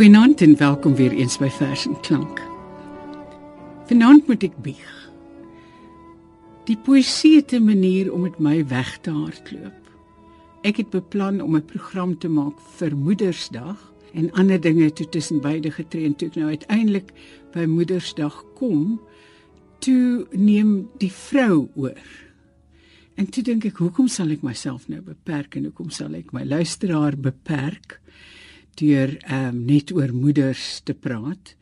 Goeienaand en welkom weer eens by Vers en Klank. Vanaand moet ek bieg. Die poësie het 'n manier om met my weg te hardloop. Ek het beplan om 'n program te maak vir Moedersdag en ander dinge toe tussen beide getree en toe ek nou uiteindelik by Moedersdag kom, toe neem die vrou oor. En toe dink ek, hoekom sal ek myself nou beperk en hoekom sal ek my luisteraar beperk? Deur ehm um, net oor moeders te praat.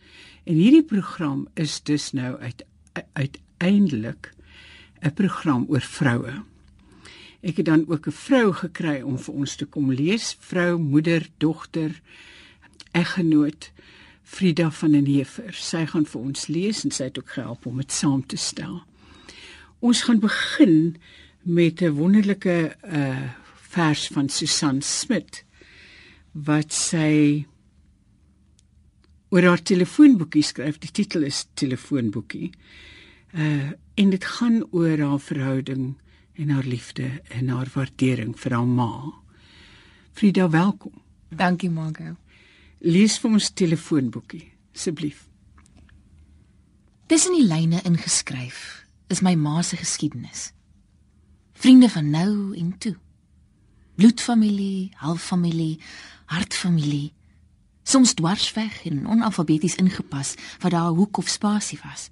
En hierdie program is dus nou uit uiteindelik 'n program oor vroue. Ek het dan ook 'n vrou gekry om vir ons te kom lees, vrou, moeder, dogter, eggenoot Frida van den Heever. Sy gaan vir ons lees en sy het ook gehelp om dit saam te stel. Ons gaan begin met 'n wonderlike uh vers van Susan Smit wat sy oor haar telefoonboekie skryf. Die titel is Telefoonboekie. Uh en dit gaan oor haar verhouding en haar liefde en haar waardering vir haar ma. Frida, welkom. Dankie, Margo. Lees vir ons telefoonboekie, asseblief. In die lyne ingeskryf is my ma se geskiedenis. Vriende van nou en toe. Bloedfamilie, halffamilie, hartfamilie. Soms dwarsweg en onalfabeties ingepas wat daar 'n hoek of spasie was.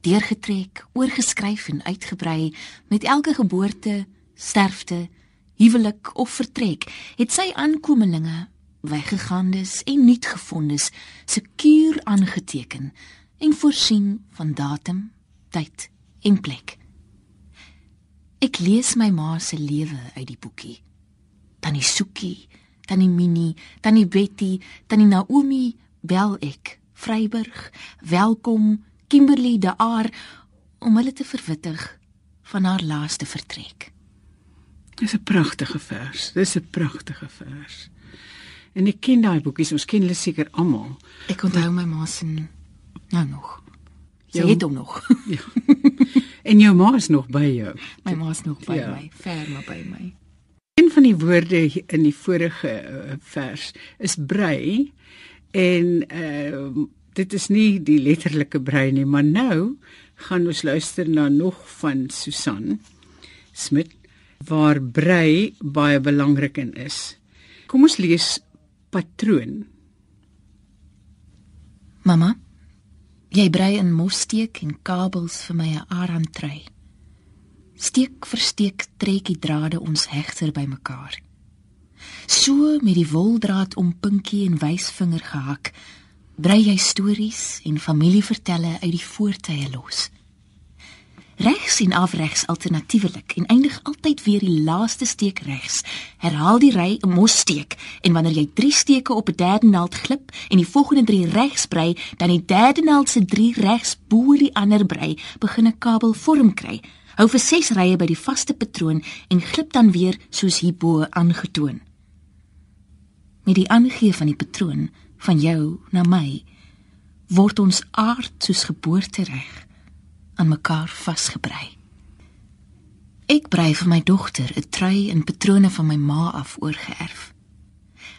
Deurgetrek, oorgeskryf en uitgebrei met elke geboorte, sterfte, huwelik of vertrek, het sy aankomelinge, weggegaandes en nuutgevondes, sekuur aangeteken en voorsien van datum, tyd en plek. Ek lees my ma se lewe uit die boekie. Tannie Soekie, Tannie Minnie, Tannie Betty, Tannie Naomi, bel ek, Vryburg, welkom Kimberley de Aar om hulle te verwittig van haar laaste vertrek. Dis 'n pragtige vers. Dis 'n pragtige vers. En ek ken daai boekies, ons ken hulle seker almal. Ek onthou my ma se nou nog. Sy jou, het hom nog. ja. En jou ma is nog by jou. My ma is nog by ja. my, ver maar by my. Van die woorde in die vorige uh, vers is brei en uh, dit is nie die letterlike brei nie, maar nou gaan ons luister na nog van Susan Smit waar brei baie belangrik in is. Kom ons lees patroon. Mamma, jy brei in mossteek en kabels vir my 'n arantrei. Steek vir steek trek die drade ons hegter bymekaar. So met die woldraad om pinkie en wysvinger gehak, brei jy stories en familievertelle uit die voortye los. Regs en afregs alternatiefelik en eindig altyd weer die laaste steek regs. Herhaal die ry 'n mos steek en wanneer jy 3 steke op 'n derde naald glip en die volgende 3 regs brei, dan die derde naald se 3 regs bo die ander brei, begin 'n kabel vorm kry hou vir 6 rye by die vaste patroon en glip dan weer soos hierbo aangetoon. Met die aangee van die patroon van jou na my word ons aard soos geboortereg aan mekaar vasgebrei. Ek brei vir my dogter 'n trui en patrone van my ma af oorgeerf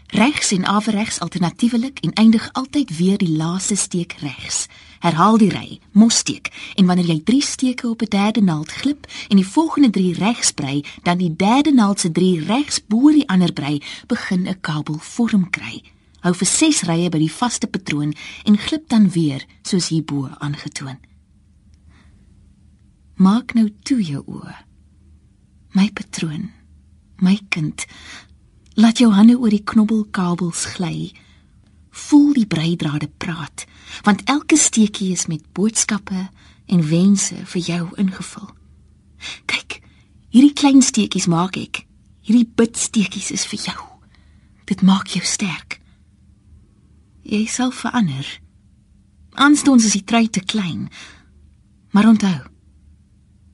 regs en afregs alternatiefelik en eindig altyd weer die laaste steek regs. Herhaal die ry, mossteek en wanneer jy 3 steke op 'n derde naald glip en die volgende 3 regs brei, dan die derde naald se 3 regs bo die ander brei, begin 'n kabel vorm kry. Hou vir 6 rye by die vaste patroon en glip dan weer soos hierbo aangetoon. Maak nou toe jou oë. My patroon, my kind, Laat jou hande oor die knobbelkabels gly. Voel die breidrade praat, want elke steekie is met boodskappe en wense vir jou ingevul. Kyk, hierdie klein steekies maak ek. Hierdie bidsteekies is vir jou. Dit maak jou sterk. Jy sal verander. Aanstoons is die trui te klein. Maar onthou,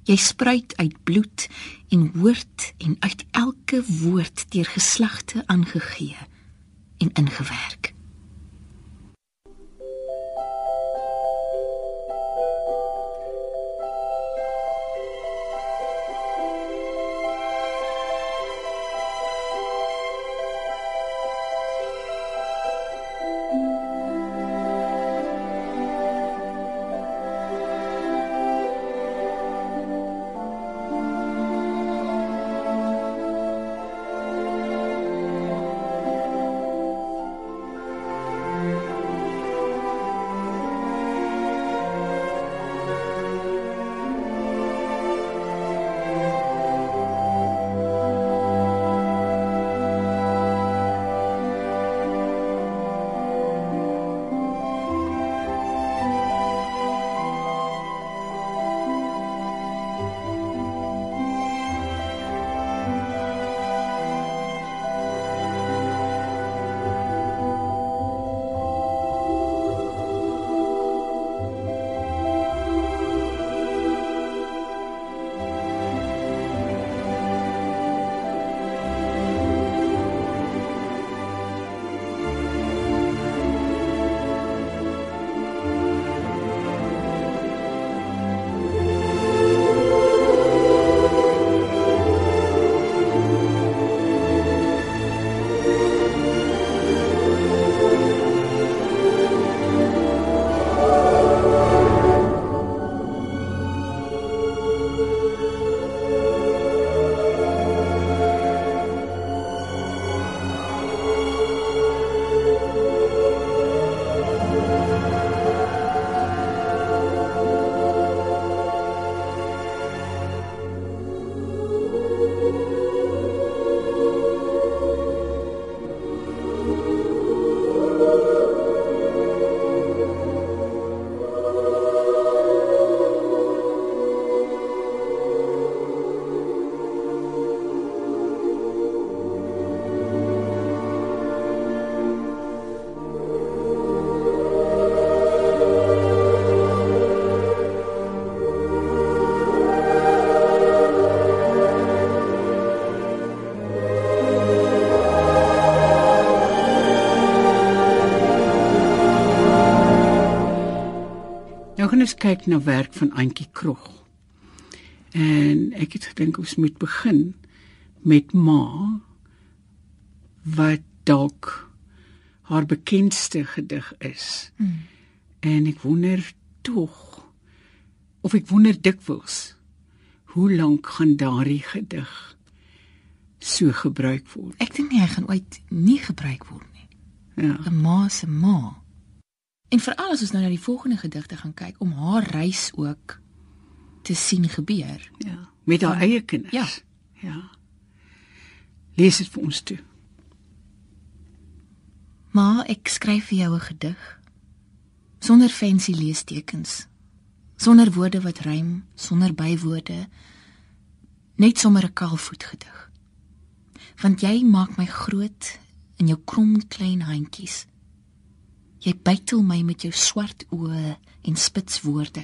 Jy spruit uit bloed en woord en uit elke woord deur geslagte aangegee en ingewerk. Kyk na werk van Antjie Krog. En ek het gedink ons moet begin met Ma wat dalk haar bekendste gedig is. Mm. En ek wonder tog of ek wonder dikwels hoe lank gaan daardie gedig so gebruik word. Ek dink nie hy gaan ooit nie gebruik word nie. Ja. 'n Ma se ma. En veral as ons nou na die volgende gedigte gaan kyk om haar reis ook te sien gebeur. Ja, met haar eie kinders. Ja. Ja. Lees dit vir ons toe. Maar ek skryf vir jou 'n gedig sonder fancy leestekens, sonder woorde wat rym, sonder bywoorde, net sommer 'n kaalvoet gedig. Want jy maak my groot in jou krom klein handjies. Jy bytel my met jou swart oë en spits woorde.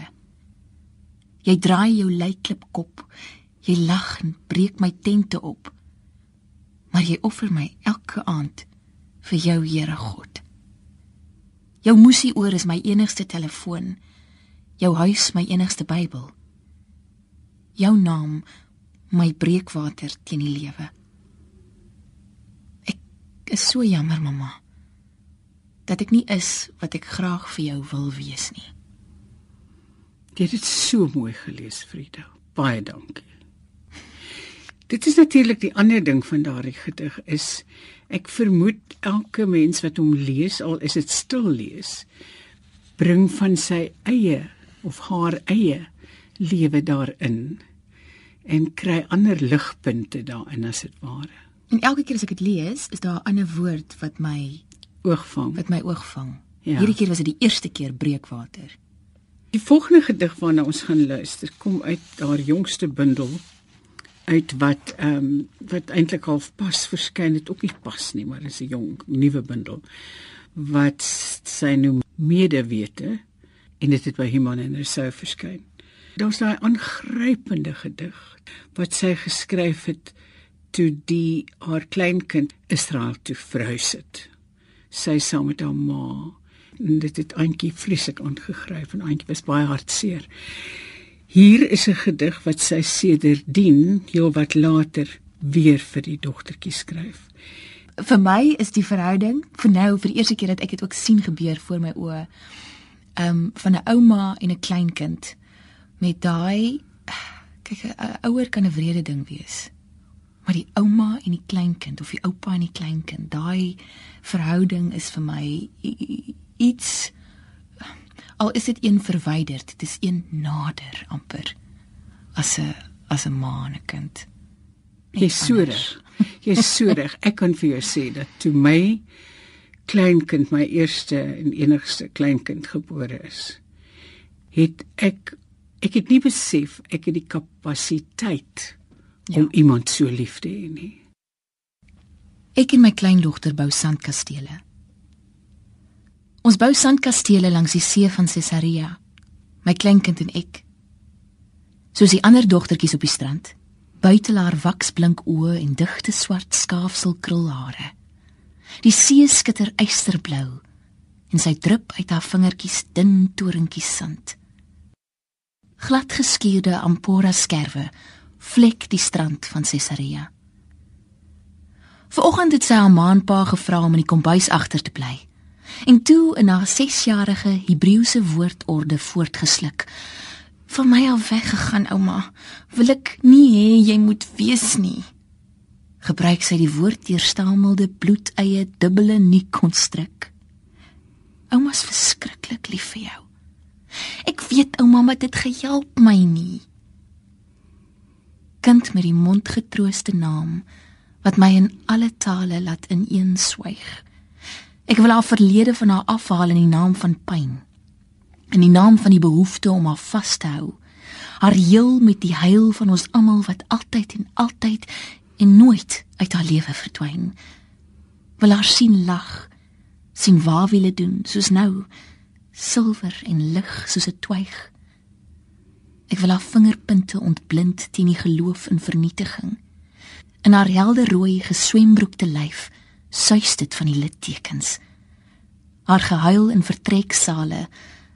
Jy draai jou leiklip kop. Jy lag en breek my tente op. Maar jy offer my elke aand vir jou Here God. Jou musie oor is my enigste telefoon. Jou huis my enigste Bybel. Jou naam my breekwater teen die lewe. Ek is so jammer mamma dat ek nie is wat ek graag vir jou wil wees nie. Jy het dit so mooi gelees, Frida. Baie dankie. Dit is natuurlik die ander ding van daardie gedig is ek vermoed elke mens wat hom lees, al is dit stil lees, bring van sy eie of haar eie lewe daarin en kry ander ligpunte daarin as dit ware. En elke keer as ek dit lees, is daar 'n ander woord wat my Oog vang. wat my oog vang. Ja. Hierdie keer was dit die eerste keer breekwater. Die volgende gedig waarna ons gaan luister, kom uit haar jongste bundel uit wat ehm um, wat eintlik half pas verskyn het ook nie pas nie, maar is 'n jong nuwe bundel wat sy noem Medewete en dit het by Human en Rousseau verskyn. Daar's daai aangrypende gedig wat sy geskryf het toe die haar kleinkind Israel toe verhuis het. Sy saam met haar ma en dit het Antjie vreeslik aangegryp en Antjie was baie hartseer. Hier is 'n gedig wat sy sedertdien heelwat later weer vir die dogtertjie skryf. Vir my is die verhouding vir nou vir die eerste keer dat ek dit ook sien gebeur voor my oë. Ehm um, van 'n ouma en 'n kleinkind met daai kyk 'n ouer kan 'n wrede ding wees. Maar die ouma en die kleinkind of die oupa en die kleinkind, daai verhouding is vir my iets al is dit een verwyder, dit is een nader amper as 'n as 'n ma en 'n kind. Jy's so reg. Jy's so reg. Ek kan vir jou sê dat toe my kleinkind, my eerste en enigste kleinkind gebore is, het ek ek het nie besef ek het die kapasiteit ja. om iemand so lief te hê nie. Ek en my kleindogter bou sandkastele. Ons bou sandkastele langs die see van Caesarea. My kleinkind en ek. Soos die ander dogtertjies op die strand, buite haar waksblink oë en digte swart skaafsel krulhare. Die see skitter eysterblou en sy drup uit haar vingertjies dun torentjies sand. Glad geskuurde ampora skerwe vlek die strand van Caesarea. Vanoggend het sy haar maanpa gevra om in die kombuis agter te bly en toe in haar 6-jarige Hebreëse woordorde voortgesluk. Van my af weggegaan, ouma. Wil ek nie hê jy moet weet nie. Gebruik sy die woord deurstamelde bloedeie dubbele nie konstruk. Ouma's verskriklik lief vir jou. Ek weet ouma, maar dit gehelp my nie. Kind met die mondgetrooste naam wat my in alle tale laat ineenswyg. Ek wil haar verlede van haar afhaal in die naam van pyn. In die naam van die behoefte om haar vas te hou. Haar heel met die heil van ons almal wat altyd en altyd en nooit uit haar lewe verdwyn. Wil haar sien lag, sien wawiele doen soos nou, silwer en lig soos 'n twyg. Ek wil haar vingerpunte ontblind teen die geloof in vernietiging. In haar helder rooi geswembroekte lyf suis dit van die littekens. Haar gehuil in vertreksale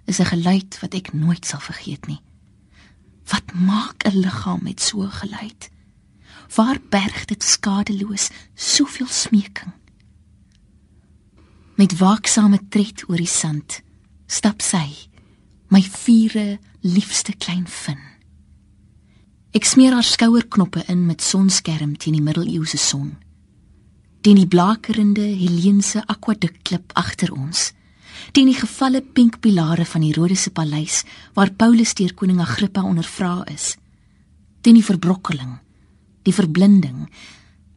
is 'n geluid wat ek nooit sal vergeet nie. Wat maak 'n liggaam met so 'n geluid? Waar berg dit skadeloos soveel smeking? Met waaksame tred oor die sand stap sy, my vure liefste klein vin. Ek smeer haar skouerknoppe in met sonskerm teen die middeleeuse son. Teen die blakerende Heleense akwadukklip agter ons teen die gevalle pink pilare van die Rodese paleis waar Paulus deur koning Agrippa ondervra is teen die verbrokkeling die verblinding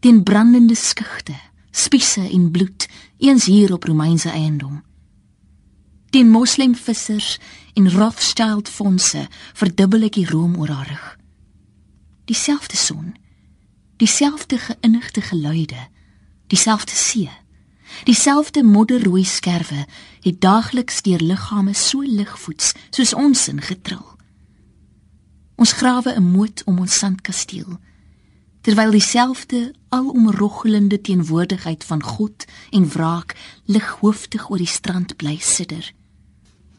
teen brandende skugte spiese en bloed eens hier op Romeinse eiendom teen moslem vissers en Rothschild fondse verdubbel ek die room oor haar rug dieselfde son dieselfde geinnigte geluide dieselfde see Dieselfde modderrooi skerwe het daagliks deur liggame so ligvoets soos ons in getril. Ons grawe 'n moot om ons sandkasteel terwyl dieselfde alomroggelende teenwoordigheid van God en wraak lighooftig oor die strand bly sidder.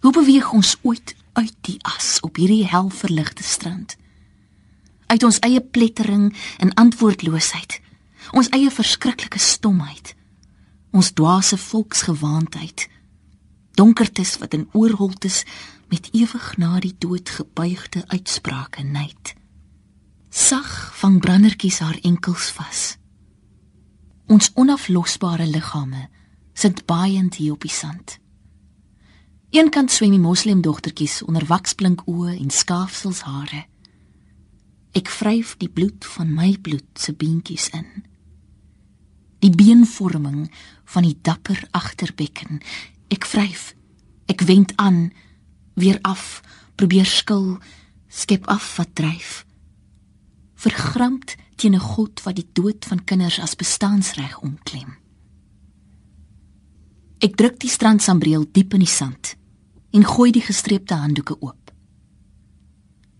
Hoe beweeg ons ooit uit die as op hierdie helverligte strand? Uit ons eie plettering en antwoordloosheid, ons eie verskriklike stomheid ons dwaase volksgewaandheid donkertes wat in oorholtes met ewig na die dood gebuigde uitsprake nait sag vang brandertjies haar enkels vas. Ons onaflosbare liggame sit baaiend hier op die sand eenkant swem die moslem dogtertjies onder waksblink oë en skaafsels hare ek vryf die bloed van my bloed se beentjies in die beenvorming van die dapper agterbekken. Ek vryf. Ek wend aan, weer af, probeer skil, skep af wat dryf. Vergramd teen 'n God wat die dood van kinders as bestaansreg omklem. Ek druk die strandsambreel diep in die sand en gooi die gestreepte handdoeke oop.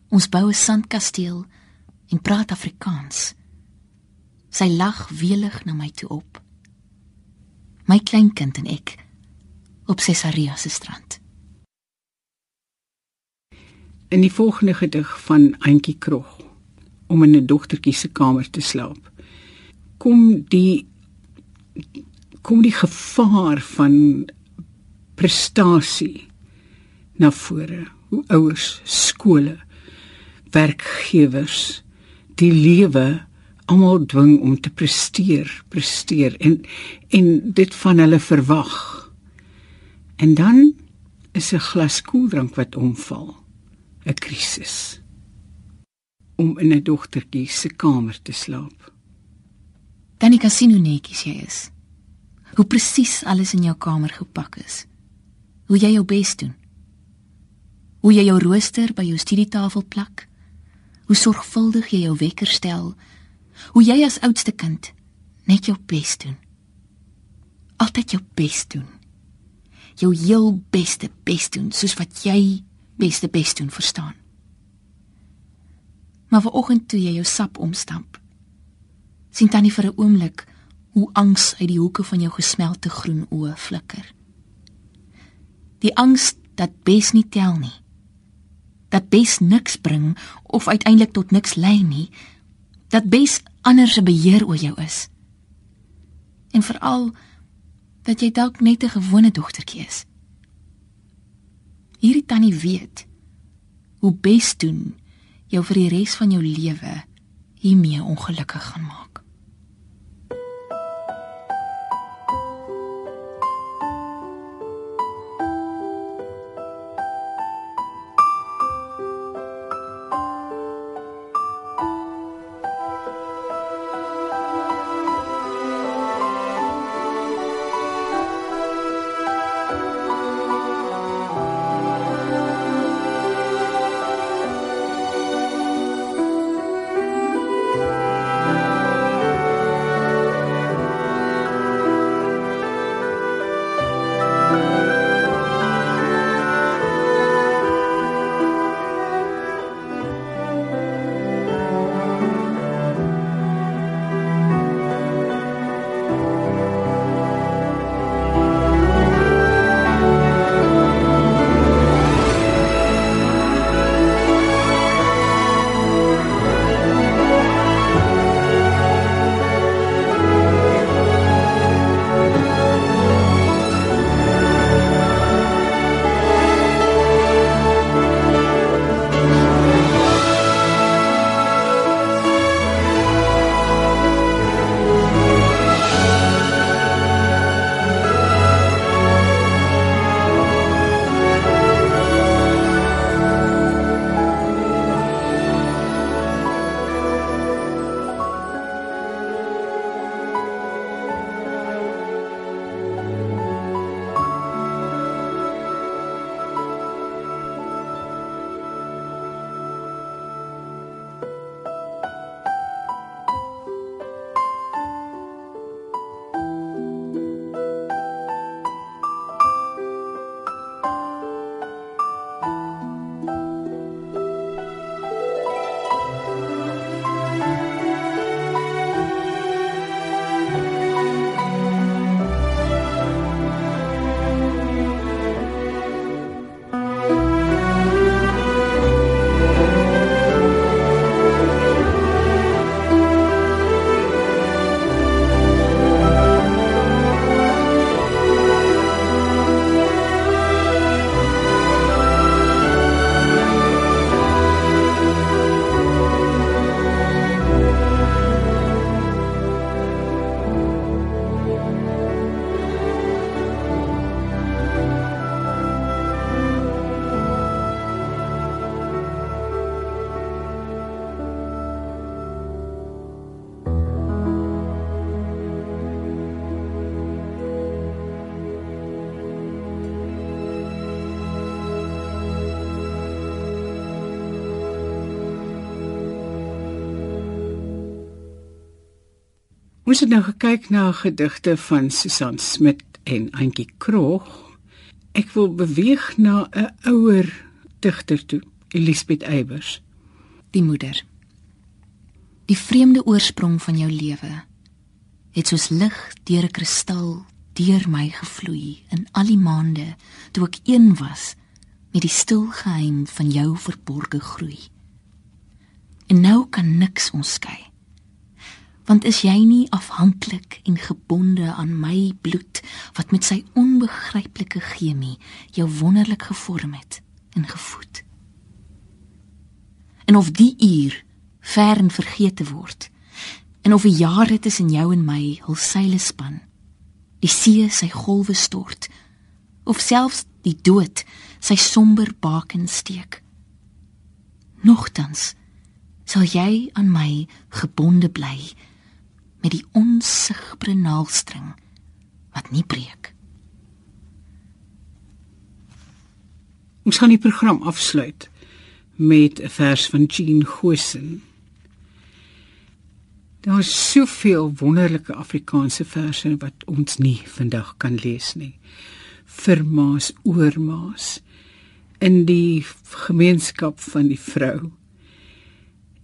Ons bou 'n sandkasteel en praat Afrikaans. Sy lag welig na my toe op my kleinkind en ek op Caesarea se strand. In die volgende gedig van Auntie Krog om in 'n dogtertjie se kamer te slaap. Kom die kom die gevaar van prestasie na vore. Hoe ouers, skole, werkgewers die lewe almal dwing om te presteer, presteer en en dit van hulle verwag. En dan is 'n glas koeldrank wat omval. 'n Krisis. Om in 'n dogtertjie se kamer te slaap. Dan ek sien hoe netjies jy is. Hoe presies alles in jou kamer gepak is. Hoe jy jou bes doen. Hoe jy jou rooster by jou studietafel plak. Hoe sorgvuldig jy jou wekker stel hoe jy as oudste kind net jou bes doen. Altyd jou bes doen. Jou heel beste bes doen soos wat jy beste bes doen verstaan. Maar vanoggend toe jy jou sap omstamp, sien tannie vir 'n oomblik hoe angs uit die hoeke van jou gesmelte groen oë flikker. Die angs dat bes nie tel nie. Dat bes niks bring of uiteindelik tot niks lei nie, dat bes ander se beheer oor jou is. En veral dat jy dalk net 'n gewone dogtertjie is. Hierdie tannie weet hoe bes doen jou vir die res van jou lewe hiermee ongelukkig gaan maak. Ons het nou gekyk na gedigte van Susan Smit en Antjie Krog. Ek wil beweeg na 'n ouer digter toe, Elisabeth Eybers. Die moeder. Die vreemde oorsprong van jou lewe het soos lig deur 'n kristal deur my gevloei in al die maande toe ek een was met die stil geheim van jou verborgde groei. En nou kan niks ons skei. Want is jy nie afhanklik en gebonde aan my bloed wat met sy onbegryplike chemie jou wonderlik gevorm het en gevoed? En of die uur ver en vergeet word en of die jare tussen jou en my hul seile span die see sy golwe stort of selfs die dood sy somber baken steek nogtans sal jy aan my gebonde bly met die onsigbare naaldstring wat nie breek Ons gaan die program afsluit met 'n vers van Jean Gosen. Daar is soveel wonderlike Afrikaanse verse wat ons nie vandag kan lees nie. Vermaas oormaas in die gemeenskap van die vrou.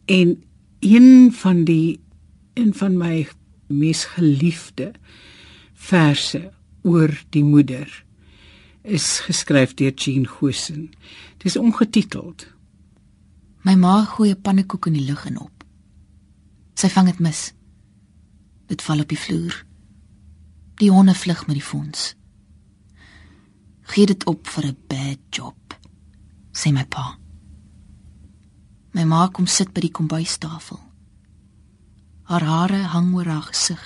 En een van die een van my mees geliefde verse oor die moeder is geskryf deur Jean Gosen. Dit is ongetiteld. My ma gooi 'n pannekoek in die lug en op. Sy vang dit mis. Dit val op die vloer. Die honde vlug met die fonds. Gee dit op vir 'n bad job, sê my pa. My ma kom sit by die kombuistafel. Haar hare hang oor haar gesig.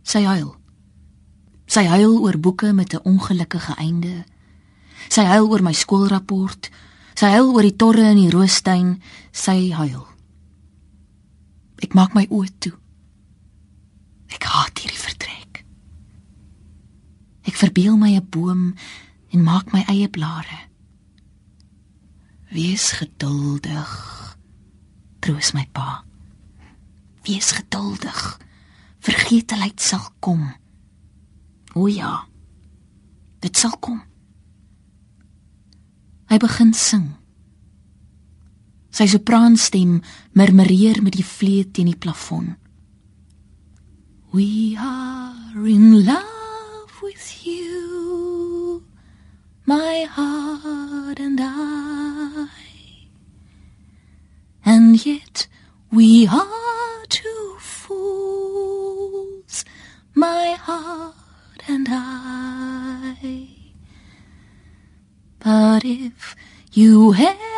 Sy huil. Sy huil oor boeke met 'n ongelukkige einde. Sy huil oor my skoolrapport. Sy huil oor die torre in die roostuin. Sy huil. Ek maak my oë toe. Ek haat hierdie vertrek. Ek verbeel my 'n boom en maak my eie blare. Wees geduldig. Troos my pa. Wees geduldig. Vergeetelheid sal kom. O ja. Dit sal kom. Hy begin sing. Sy sopraanstem murmureer met die vleet teen die plafon. We are in love with you, my heart and I. And yet we are two fools, my heart and I. But if you have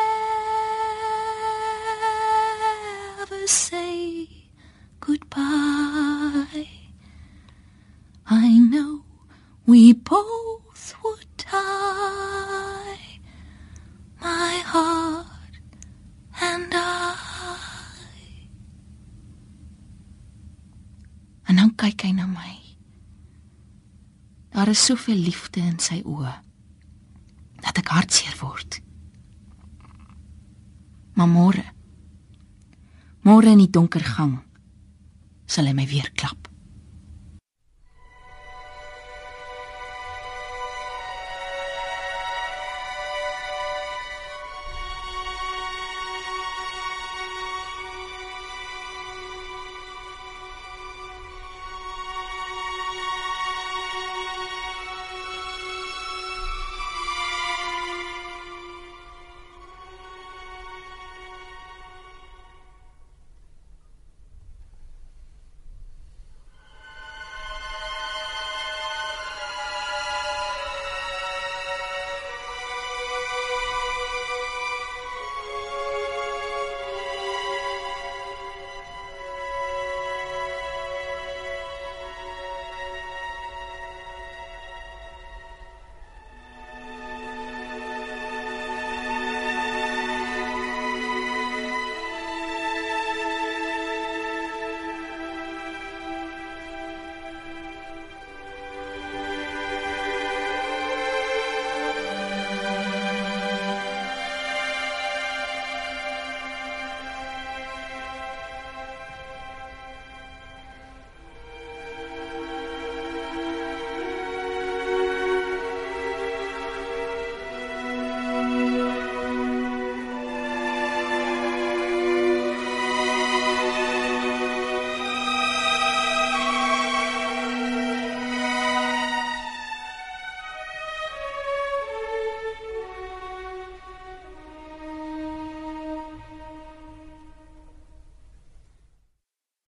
Daar is soveel liefde in sy oë dat ek hartseer word. Maar môre Môre in die donker gang sal hy my weer klap.